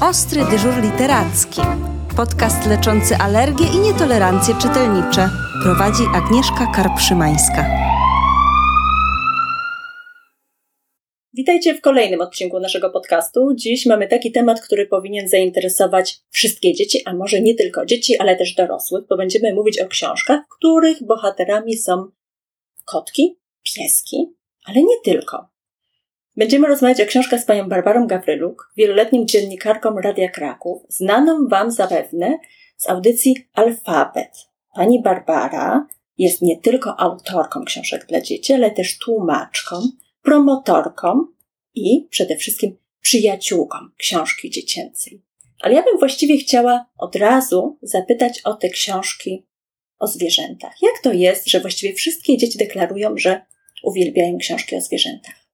Ostry dyżur literacki. Podcast leczący alergie i nietolerancje czytelnicze. Prowadzi Agnieszka Karpszymańska. Witajcie w kolejnym odcinku naszego podcastu. Dziś mamy taki temat, który powinien zainteresować wszystkie dzieci, a może nie tylko dzieci, ale też dorosłych, bo będziemy mówić o książkach, których bohaterami są kotki, pieski, ale nie tylko. Będziemy rozmawiać o książkach z panią Barbarą Gawryluk, wieloletnim dziennikarką Radia Kraków, znaną wam zapewne z audycji Alfabet. Pani Barbara jest nie tylko autorką książek dla dzieci, ale też tłumaczką, promotorką i przede wszystkim przyjaciółką książki dziecięcej. Ale ja bym właściwie chciała od razu zapytać o te książki o zwierzętach. Jak to jest, że właściwie wszystkie dzieci deklarują, że uwielbiają książki o zwierzętach?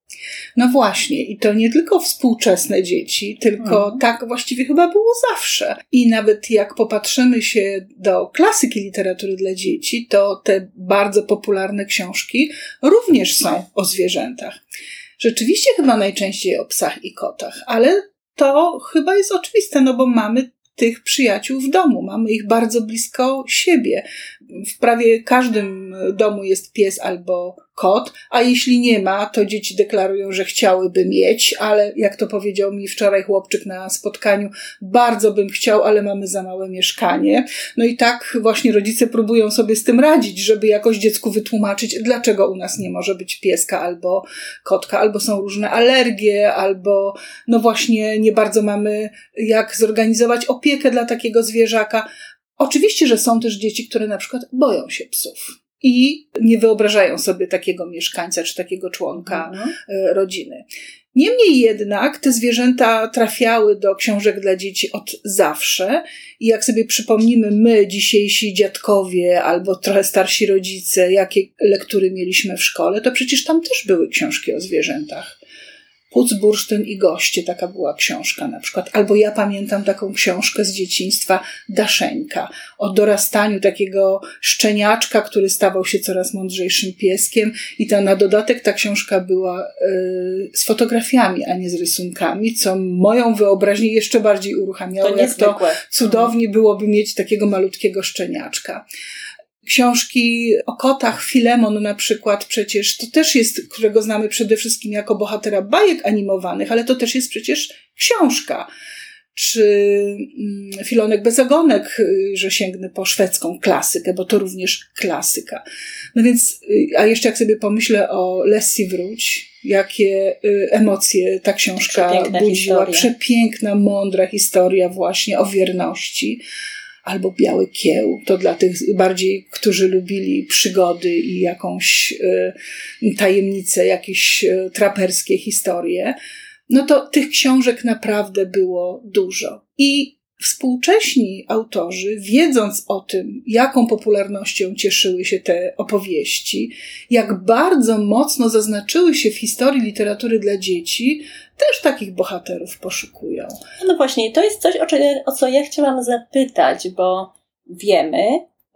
No właśnie, i to nie tylko współczesne dzieci, tylko mhm. tak właściwie chyba było zawsze. I nawet jak popatrzymy się do klasyki literatury dla dzieci, to te bardzo popularne książki również są o zwierzętach. Rzeczywiście chyba najczęściej o psach i kotach, ale to chyba jest oczywiste, no bo mamy tych przyjaciół w domu. Mamy ich bardzo blisko siebie. W prawie każdym domu jest pies albo kot, a jeśli nie ma, to dzieci deklarują, że chciałyby mieć, ale jak to powiedział mi wczoraj chłopczyk na spotkaniu, bardzo bym chciał, ale mamy za małe mieszkanie. No i tak właśnie rodzice próbują sobie z tym radzić, żeby jakoś dziecku wytłumaczyć, dlaczego u nas nie może być pieska albo kotka, albo są różne alergie, albo no właśnie nie bardzo mamy jak zorganizować opiekę dla takiego zwierzaka. Oczywiście, że są też dzieci, które na przykład boją się psów i nie wyobrażają sobie takiego mieszkańca czy takiego członka mhm. E, rodziny. Niemniej jednak te zwierzęta trafiały do książek dla dzieci od zawsze i jak sobie przypomnimy my, dzisiejsi dziadkowie albo trochę starsi rodzice, jakie lektury mieliśmy w szkole, to przecież tam też były książki o zwierzętach. Puc, bursztyn i goście, taka była książka na przykład. Albo ja pamiętam taką książkę z dzieciństwa Daszeńka, o dorastaniu takiego szczeniaczka, który stawał się coraz mądrzejszym pieskiem i ta na dodatek ta książka była y, z fotografiami, a nie z rysunkami, co moją wyobraźnię jeszcze bardziej uruchamiało, to jak to cudownie byłoby mieć takiego malutkiego szczeniaczka. Książki o kotach, Filemon na przykład przecież, to też jest, którego znamy przede wszystkim jako bohatera bajek animowanych, ale to też jest przecież książka. Czy mm, Filonek bez ogonek, y, że sięgnę po szwedzką klasykę, bo to również klasyka. No więc, y, a jeszcze jak sobie pomyślę o Lessie Wróć, jakie y, emocje ta książka Przepiękna budziła. Historia. Przepiękna, mądra historia właśnie o wierności albo Biały Kieł. To dla tych bardziej, którzy lubili przygody i jakąś y, tajemnicę, jakieś y, traperskie historie. No to tych książek naprawdę było dużo. I Współcześni autorzy, wiedząc o tym, jaką popularnością cieszyły się te opowieści, jak bardzo mocno zaznaczyły się w historii literatury dla dzieci, też takich bohaterów poszukują. No właśnie, to jest coś, o, o co ja chciałam zapytać, bo wiemy,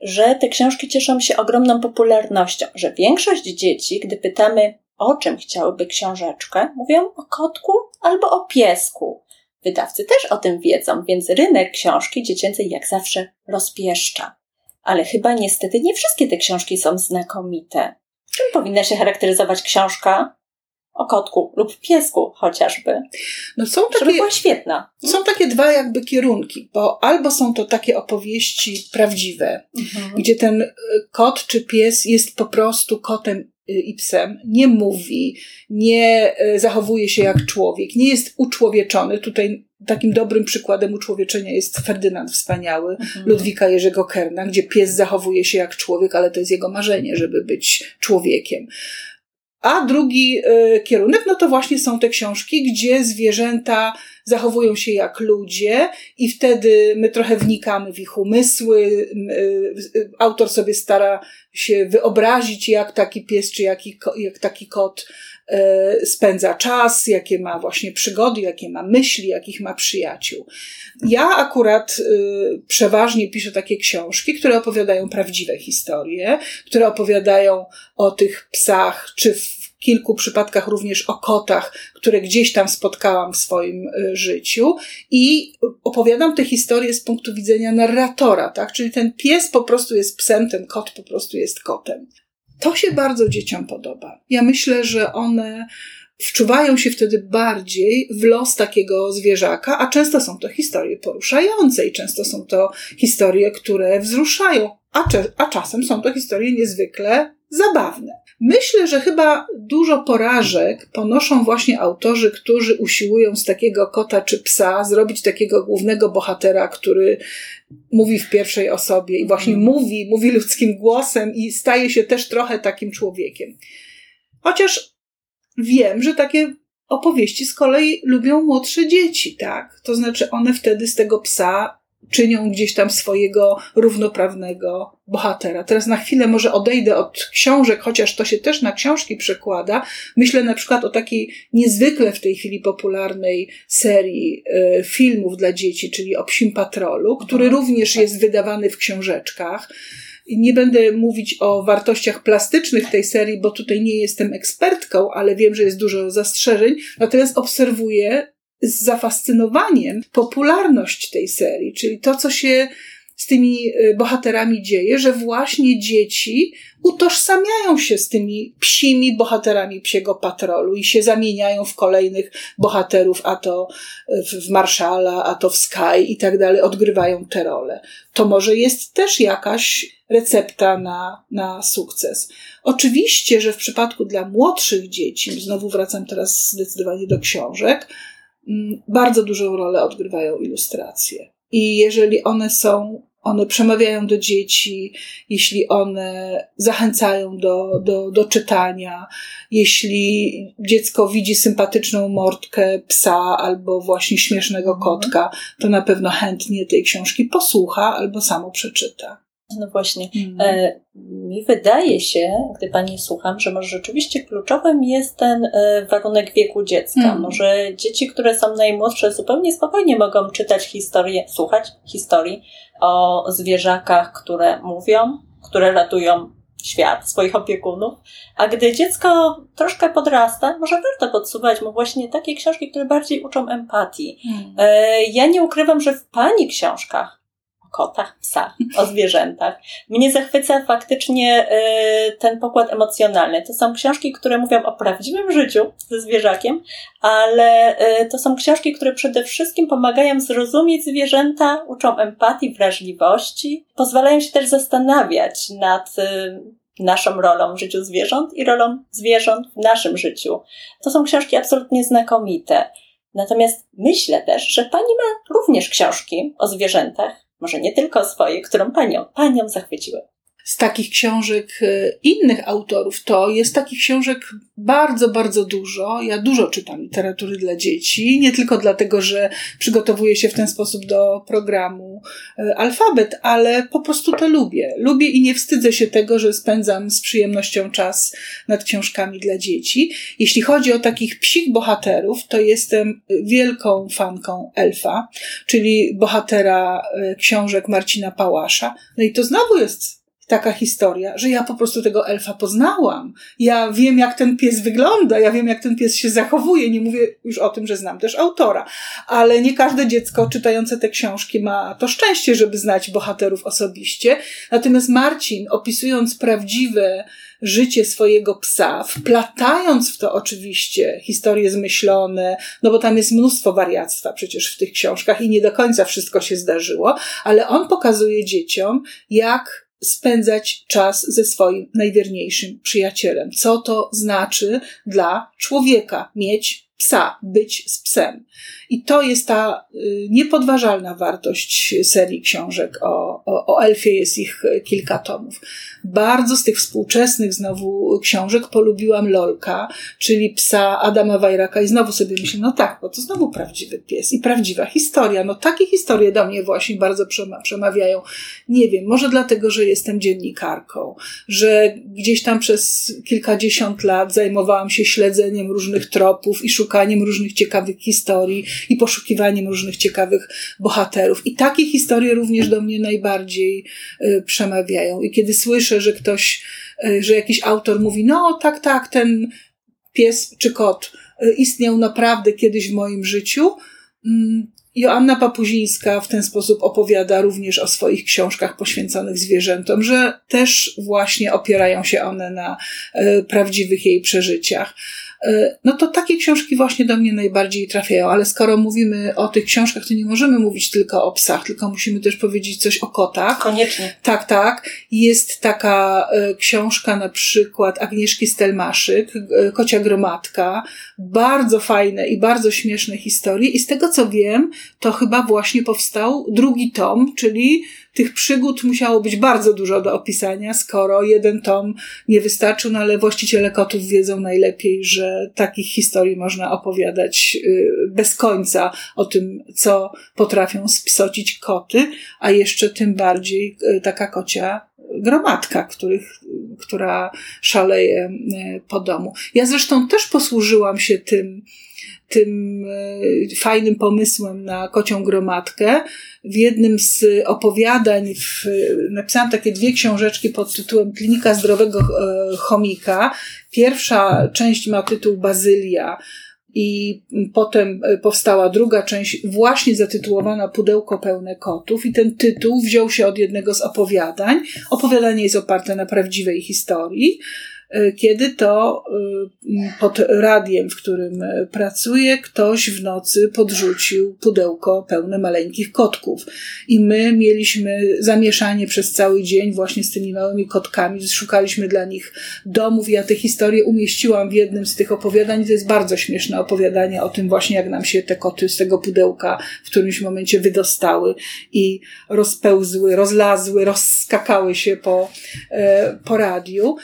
że te książki cieszą się ogromną popularnością, że większość dzieci, gdy pytamy, o czym chciałyby książeczkę, mówią o kotku albo o piesku. Wydawcy też o tym wiedzą, więc rynek książki dziecięcej jak zawsze rozpieszcza. Ale chyba niestety nie wszystkie te książki są znakomite. Czym powinna się charakteryzować książka o kotku lub piesku chociażby? No są takie, żeby była świetna. Są takie dwa jakby kierunki, bo albo są to takie opowieści prawdziwe, mhm. gdzie ten y, kot czy pies jest po prostu kotem i psem, nie mówi, nie e, zachowuje się jak człowiek, nie jest uczłowieczony. Tutaj takim dobrym przykładem uczłowieczenia jest Ferdynand Wspaniały, mhm. Ludwika Jerzego Kerna, gdzie pies zachowuje się jak człowiek, ale to jest jego marzenie, żeby być człowiekiem. A drugi y, kierunek, no to właśnie są te książki, gdzie zwierzęta zachowują się jak ludzie i wtedy my trochę wnikamy w ich umysły. Y, autor sobie stara się wyobrazić, jak taki pies czy jaki, jak taki kot E, spędza czas, jakie ma właśnie przygody, jakie ma myśli, jakich ma przyjaciół. Ja akurat y, przeważnie piszę takie książki, które opowiadają prawdziwe historie, które opowiadają o tych psach, czy w kilku przypadkach również o kotach, które gdzieś tam spotkałam w swoim y, życiu i opowiadam te historie z punktu widzenia narratora, tak? Czyli ten pies po prostu jest psem, ten kot po prostu jest kotem. To się bardzo dzieciom podoba. Ja myślę, że one wczuwają się wtedy bardziej w los takiego zwierzaka, a często są to historie poruszające i często są to historie, które wzruszają, a, a czasem są to historie niezwykle zabawne. Myślę, że chyba dużo porażek ponoszą właśnie autorzy, którzy usiłują z takiego kota czy psa zrobić takiego głównego bohatera, który mówi w pierwszej osobie i właśnie mhm. mówi, mówi ludzkim głosem i staje się też trochę takim człowiekiem. Chociaż wiem, że takie opowieści z kolei lubią młodsze dzieci, tak? To znaczy one wtedy z tego psa czynią gdzieś tam swojego równoprawnego bohatera. Teraz na chwilę może odejdę od książek, chociaż to się też na książki przekłada. Myślę na przykład o takiej niezwykle w tej chwili popularnej serii y, filmów dla dzieci, czyli o Psim Patrolu, który mhm. również jest wydawany w książeczkach. Nie będę mówić o wartościach plastycznych tej serii, bo tutaj nie jestem ekspertką, ale wiem, że jest dużo zastrzeżeń. Natomiast obserwuję z zafascynowaniem popularność tej serii, czyli to, co się z tymi y, bohaterami dzieje, że właśnie dzieci utożsamiają się z tymi psimi bohaterami psiego patrolu i się zamieniają w kolejnych bohaterów, a to w Marszala, a to w Sky i tak dalej, odgrywają te role. To może jest też jakaś recepta na, na sukces. Oczywiście, że w przypadku dla młodszych dzieci, znowu wracam teraz zdecydowanie do książek, bardzo dużą rolę odgrywają ilustracje. I jeżeli one są one przemawiają do dzieci, jeśli one zachęcają do, do, do czytania, jeśli dziecko widzi sympatyczną mordkę psa albo właśnie śmiesznego mhm. kotka, to na pewno chętnie tej książki posłucha albo samo przeczyta. No właśnie. Mm. E, mi wydaje się, gdy Pani słucham, że może rzeczywiście kluczowym jest ten e, warunek wieku dziecka. Mm. Może dzieci, które są najmłodsze, zupełnie spokojnie mogą czytać historię, słuchać historii o zwierzakach, które mówią, które ratują świat, swoich opiekunów. A gdy dziecko troszkę podrasta, może warto podsuwać mu właśnie takie książki, które bardziej uczą empatii. Mm. E, ja nie ukrywam, że w Pani książkach kotach, psach, o zwierzętach. Mnie zachwyca faktycznie y, ten pokład emocjonalny. To są książki, które mówią o prawdziwym życiu ze zwierzakiem, ale y, to są książki, które przede wszystkim pomagają zrozumieć zwierzęta, uczą empatii, wrażliwości, pozwalają się też zastanawiać nad y, naszą rolą w życiu zwierząt i rolą zwierząt w naszym życiu. To są książki absolutnie znakomite. Natomiast myślę też, że pani ma również książki o zwierzętach, może nie tylko swoje, którą panią, panią zachwyciły z takich książek e, innych autorów, to jest takich książek bardzo, bardzo dużo. Ja dużo czytam literatury dla dzieci, nie tylko dlatego, że przygotowuję się w ten sposób do programu e, Alfabet, ale po prostu to lubię. Lubię i nie wstydzę się tego, że spędzam z przyjemnością czas nad książkami dla dzieci. Jeśli chodzi o takich psich bohaterów, to jestem wielką fanką Elfa, czyli bohatera e, książek Marcina Pałasza. No i to znowu jest taka historia, że ja po prostu tego elfa poznałam. Ja wiem, jak ten pies wygląda, ja wiem, jak ten pies się zachowuje. Nie mówię już o tym, że znam też autora, ale nie każde dziecko czytające te książki ma to szczęście, żeby znać bohaterów osobiście. Natomiast Marcin, opisując prawdziwe życie swojego psa, wplatając w to oczywiście historie zmyślone, no bo tam jest mnóstwo wariactwa przecież w tych książkach i nie do końca wszystko się zdarzyło, ale on pokazuje dzieciom, jak spędzać czas ze swoim najwierniejszym przyjacielem. Co to znaczy dla człowieka mieć psa, być z psem. I to jest ta y, niepodważalna wartość serii książek o, o, o elfie, jest ich kilka tomów. Bardzo z tych współczesnych znowu książek polubiłam Lolka, czyli psa Adama Wajraka i znowu sobie myślę, no tak, bo to znowu prawdziwy pies i prawdziwa historia. No takie historie do mnie właśnie bardzo przemawiają. Nie wiem, może dlatego, że jestem dziennikarką, że gdzieś tam przez kilkadziesiąt lat zajmowałam się śledzeniem różnych tropów i szukaniem różnych ciekawych historii i poszukiwaniem różnych ciekawych bohaterów. I takie historie również do mnie najbardziej y, przemawiają. I kiedy słyszę, że ktoś, y, że jakiś autor mówi, no tak, tak, ten pies czy kot y, istniał naprawdę kiedyś w moim życiu. Mm, Joanna Papuzińska w ten sposób opowiada również o swoich książkach poświęconych zwierzętom, że też właśnie opierają się one na prawdziwych jej przeżyciach. E, no to takie książki właśnie do mnie najbardziej trafiają, ale skoro mówimy o tych książkach, to nie możemy mówić tylko o psach, tylko musimy też powiedzieć coś o kotach. Koniecznie. Tak, tak. Jest taka e, książka na przykład Agnieszki Stelmaszyk, e, Kocia Gromadka. Bardzo fajne i bardzo śmieszne historie i z tego co wiem, to chyba właśnie powstał drugi tom, czyli tych przygód musiało być bardzo dużo do opisania, skoro jeden tom nie wystarczył, no ale właściciele kotów wiedzą najlepiej, że takich historii można opowiadać y, bez końca o tym, co potrafią spisocić koty, a jeszcze tym bardziej y, taka kocia gromadka, których, która szaleje y, po domu. Ja zresztą też posłużyłam się tym, tym fajnym pomysłem na kocią gromadkę, w jednym z opowiadań w, napisałam takie dwie książeczki pod tytułem Klinika Zdrowego e, Chomika. Pierwsza część ma tytuł Bazylia, i potem e, powstała druga część, właśnie zatytułowana Pudełko pełne kotów, i ten tytuł wziął się od jednego z opowiadań. Opowiadanie jest oparte na prawdziwej historii. E, kiedy to e, pod radiem, w którym e, pracuję, ktoś w nocy podrzucił pudełko pełne maleńkich kotków. I my mieliśmy zamieszanie przez cały dzień właśnie z tymi małymi kotkami. Szukaliśmy dla nich domów. Ja tę historię umieściłam w jednym z tych opowiadań. To jest bardzo śmieszne opowiadanie o tym właśnie, jak nam się te koty z tego pudełka w którymś momencie wydostały i rozpełzły, rozlazły, rozskakały się po, po radiu.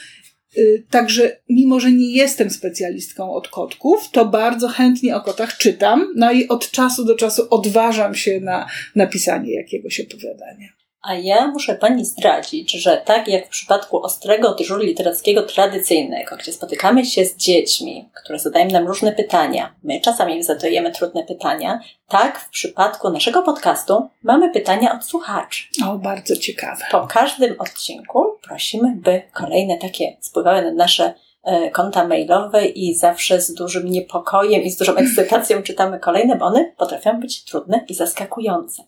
Y, także, mimo że nie jestem specjalistką od kotków, to bardzo chętnie o kotach czytam, no i od czasu do czasu odważam się na napisanie jakiegoś opowiadania. A ja muszę Pani zdradzić, że tak jak w przypadku ostrego dyżuru literackiego tradycyjnego, gdzie spotykamy się z dziećmi, które zadają nam różne pytania, my czasami zadajemy trudne pytania, tak w przypadku naszego podcastu mamy pytania od słuchaczy. O, bardzo ciekawe. Po każdym odcinku prosimy, by kolejne takie spływały na nasze e, konta mailowe i zawsze z dużym niepokojem i z dużą ekscytacją czytamy kolejne, bo one potrafią być trudne i zaskakujące.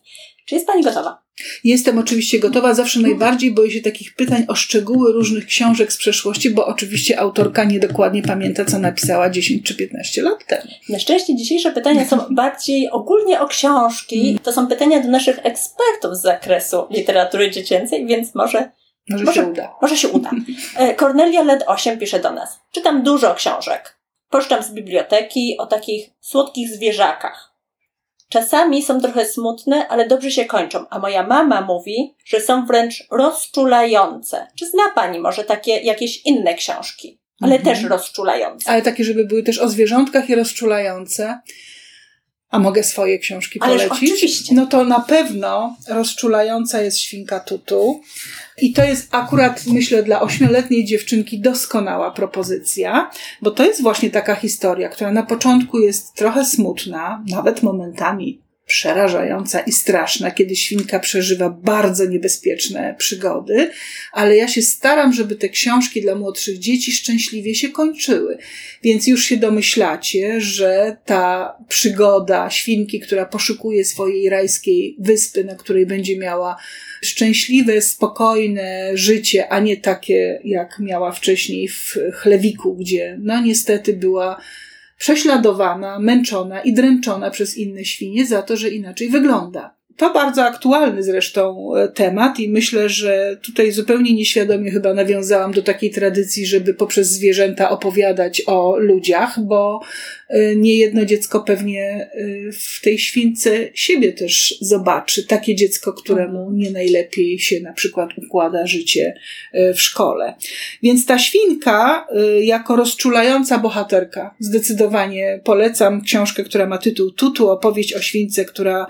Czy jest Pani gotowa? Jestem oczywiście gotowa. Zawsze najbardziej boję się takich pytań o szczegóły różnych książek z przeszłości, bo oczywiście autorka niedokładnie pamięta, co napisała 10 czy 15 lat temu. Na szczęście dzisiejsze pytania są bardziej ogólnie o książki. Mm. To są pytania do naszych ekspertów z zakresu literatury dziecięcej, więc może może, może się uda. Może się uda. Kornelia Led 8 pisze do nas. Czytam dużo książek. Pocztam z biblioteki o takich słodkich zwierzakach. Czasami są trochę smutne, ale dobrze się kończą, a moja mama mówi, że są wręcz rozczulające. Czy zna pani może takie jakieś inne książki, ale mhm. też rozczulające? Ale takie, żeby były też o zwierzątkach i rozczulające. A mogę swoje książki polecić? Ależ oczywiście. No to na pewno rozczulająca jest Świnka Tutu. I to jest akurat, myślę, dla ośmioletniej dziewczynki doskonała propozycja, bo to jest właśnie taka historia, która na początku jest trochę smutna, nawet momentami przerażająca i straszna, kiedy świnka przeżywa bardzo niebezpieczne przygody, ale ja się staram, żeby te książki dla młodszych dzieci szczęśliwie się kończyły. Więc już się domyślacie, że ta przygoda świnki, która poszukuje swojej rajskiej wyspy, na której będzie miała szczęśliwe, spokojne życie, a nie takie, jak miała wcześniej w chlewiku, gdzie no niestety była prześladowana, męczona i dręczona przez inne świnie za to, że inaczej wygląda. To bardzo aktualny zresztą e, temat i myślę, że tutaj zupełnie nieświadomie chyba nawiązałam do takiej tradycji, żeby poprzez zwierzęta opowiadać o ludziach, bo e, niejedno dziecko pewnie e, w tej śwince siebie też zobaczy. Takie dziecko, któremu nie najlepiej się na przykład układa życie w szkole. Więc ta świnka, jako rozczulająca bohaterka, zdecydowanie polecam książkę, która ma tytuł Tutu, opowieść o śwince, która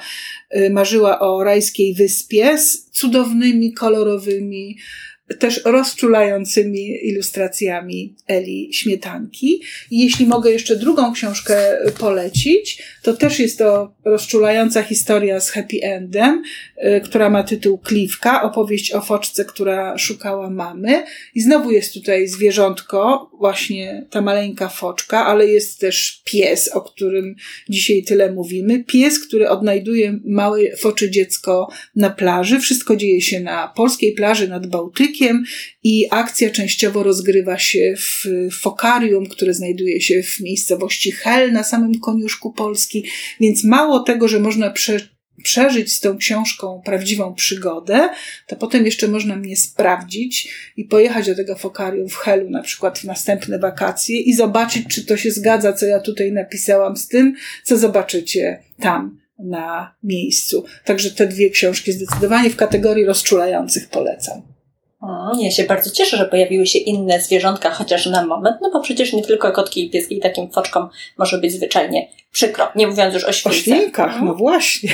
marzyła o rajskiej wyspie z cudownymi, kolorowymi też rozczulającymi ilustracjami Eli Śmietanki. I jeśli mogę jeszcze drugą książkę polecić, to też jest to rozczulająca historia z happy endem, y, która ma tytuł Kliwka, opowieść o foczce, która szukała mamy. I znowu jest tutaj zwierzątko, właśnie ta maleńka foczka, ale jest też pies, o którym dzisiaj tyle mówimy. Pies, który odnajduje małe focze dziecko na plaży. Wszystko dzieje się na polskiej plaży nad Bałtykiem i akcja częściowo rozgrywa się w fokarium, które znajduje się w miejscowości Hel na samym koniuszku Polski, więc mało tego, że można prze przeżyć z tą książką prawdziwą przygodę, to potem jeszcze można mnie sprawdzić i pojechać do tego fokarium w Helu na przykład w następne wakacje i zobaczyć, czy to się zgadza, co ja tutaj napisałam z tym, co zobaczycie tam na miejscu. Także te dwie książki zdecydowanie w kategorii rozczulających polecam. Ja się bardzo cieszę, że pojawiły się inne zwierzątka, chociaż na moment, no bo przecież nie tylko kotki i pieski takim foczkom może być zwyczajnie przykro, nie mówiąc już o świnkach. O świnkach, no właśnie.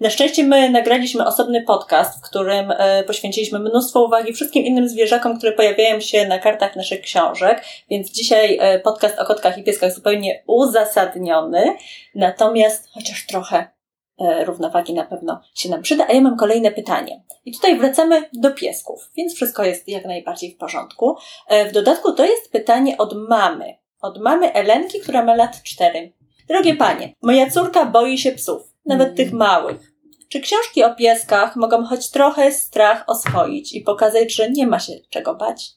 Na szczęście my nagraliśmy osobny podcast, w którym e, poświęciliśmy mnóstwo uwagi wszystkim innym zwierzakom, które pojawiają się na kartach naszych książek, więc dzisiaj e, podcast o kotkach i pieskach zupełnie uzasadniony, natomiast chociaż trochę równowagi na pewno się nam przyda. A ja mam kolejne pytanie. I tutaj wracamy do piesków, więc wszystko jest jak najbardziej w porządku. E, w dodatku to jest pytanie od mamy. Od mamy Elenki, która ma lat cztery. Drogie panie, moja córka boi się psów, nawet mm. tych małych. Czy książki o pieskach mogą choć trochę strach oswoić i pokazać, że nie ma się czego bać?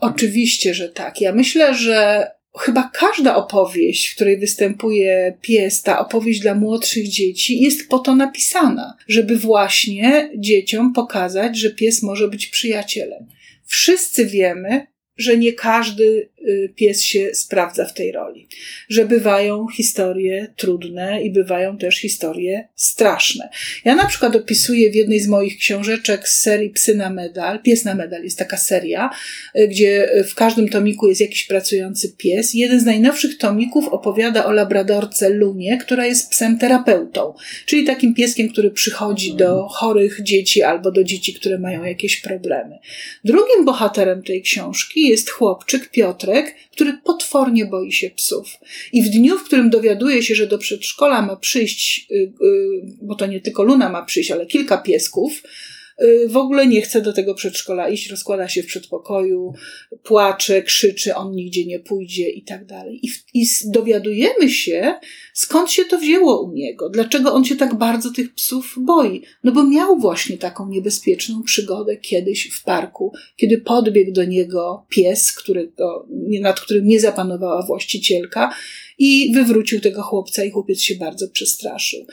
Oczywiście, że tak. Ja myślę, że chyba każda opowieść, w której występuje pies, ta opowieść dla młodszych dzieci, jest po to napisana, żeby właśnie dzieciom pokazać, że pies może być przyjacielem. Wszyscy wiemy, że nie każdy pies się sprawdza w tej roli. Że bywają historie trudne i bywają też historie straszne. Ja na przykład opisuję w jednej z moich książeczek z serii Psy na medal, Pies na medal jest taka seria, y, gdzie w każdym tomiku jest jakiś pracujący pies. Jeden z najnowszych tomików opowiada o labradorce Lunie, która jest psem terapeutą, czyli takim pieskiem, który przychodzi do chorych dzieci albo do dzieci, które mają jakieś problemy. Drugim bohaterem tej książki jest chłopczyk Piotrek, który potwornie boi się psów. I w dniu, w którym dowiaduje się, że do przedszkola ma przyjść, y, y, bo to nie tylko Luna ma przyjść, ale kilka piesków, w ogóle nie chce do tego przedszkola iść, rozkłada się w przedpokoju, płacze, krzyczy, on nigdzie nie pójdzie i tak dalej. I, I dowiadujemy się, skąd się to wzięło u niego, dlaczego on się tak bardzo tych psów boi. No bo miał właśnie taką niebezpieczną przygodę kiedyś w parku, kiedy podbiegł do niego pies, którego, nad którym nie zapanowała właścicielka i wywrócił tego chłopca i chłopiec się bardzo przestraszył.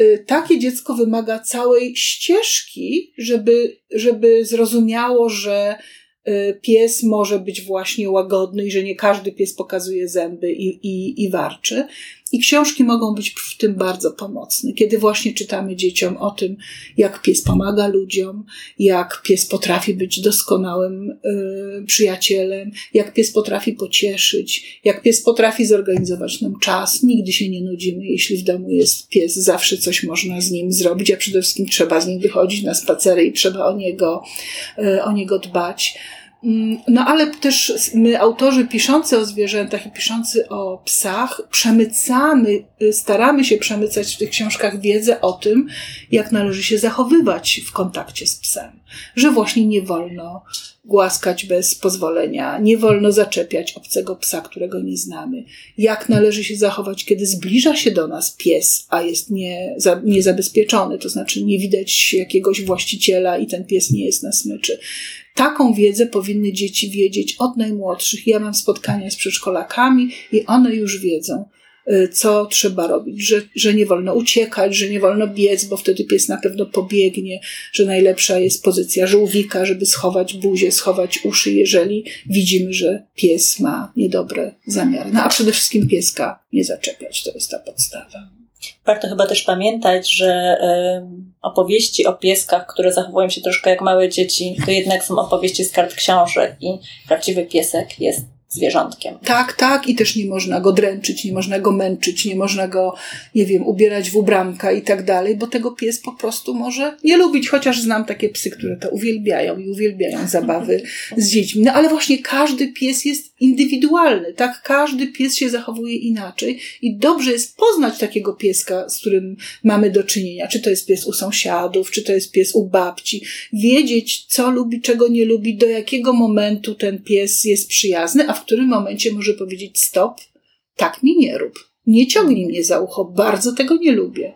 Y, takie dziecko wymaga całej ścieżki, żeby, żeby zrozumiało, że pies może być właśnie łagodny i że nie każdy pies pokazuje zęby i, i, i warczy. I książki mogą być w tym bardzo pomocne, kiedy właśnie czytamy dzieciom o tym, jak pies pomaga ludziom, jak pies potrafi być doskonałym y, przyjacielem, jak pies potrafi pocieszyć, jak pies potrafi zorganizować nam czas. Nigdy się nie nudzimy, jeśli w domu jest pies, zawsze coś można z nim zrobić, a przede wszystkim trzeba z nim wychodzić na spacery i trzeba o niego, y, o niego dbać. Mm, no ale też my, autorzy piszący o zwierzętach i piszący o psach, przemycamy, y, staramy się przemycać w tych książkach wiedzę o tym, jak należy się zachowywać w kontakcie z psem. Że właśnie nie wolno głaskać bez pozwolenia, nie wolno zaczepiać obcego psa, którego nie znamy. Jak należy się zachować, kiedy zbliża się do nas pies, a jest nie, za, niezabezpieczony, to znaczy nie widać jakiegoś właściciela i ten pies nie jest na smyczy. Taką wiedzę powinny dzieci wiedzieć od najmłodszych. Ja mam spotkania z przedszkolakami i one już wiedzą, y, co trzeba robić, że, że nie wolno uciekać, że nie wolno biec, bo wtedy pies na pewno pobiegnie, że najlepsza jest pozycja żółwika, żeby schować buzię, schować uszy, jeżeli widzimy, że pies ma niedobre zamiary. No a przede wszystkim pieska nie zaczepiać, to jest ta podstawa. Warto chyba też pamiętać, że opowieści o pieskach, które zachowują się troszkę jak małe dzieci, to jednak są opowieści z kart książek i prawdziwy piesek jest zwierzątkiem. Tak, tak, i też nie można go dręczyć, nie można go męczyć, nie można go, nie wiem, ubierać w ubranka i tak dalej, bo tego pies po prostu może nie lubić, chociaż znam takie psy, które to uwielbiają i uwielbiają zabawy z dziećmi. No ale właśnie każdy pies jest indywidualny, tak? Każdy pies się zachowuje inaczej i dobrze jest poznać takiego pieska, z którym mamy do czynienia. Czy to jest pies u sąsiadów, czy to jest pies u babci. Wiedzieć, co lubi, czego nie lubi, do jakiego momentu ten pies jest przyjazny, a w którym momencie może powiedzieć stop, tak mi nie rób. Nie ciągnij mnie za ucho, bardzo tego nie lubię.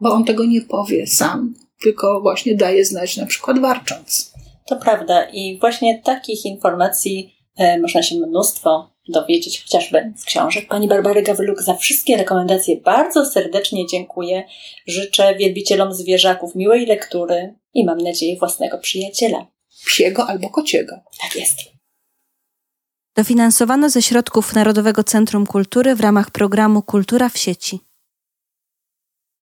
Bo on tego nie powie sam, tylko właśnie daje znać na przykład warcząc. To prawda i właśnie takich informacji można się mnóstwo dowiedzieć, chociażby z książek. Pani Barbary Gawryluk za wszystkie rekomendacje bardzo serdecznie dziękuję. Życzę wielbicielom zwierzaków miłej lektury i mam nadzieję własnego przyjaciela. Psiego albo kociego. Tak jest. Dofinansowano ze środków Narodowego Centrum Kultury w ramach programu Kultura w sieci.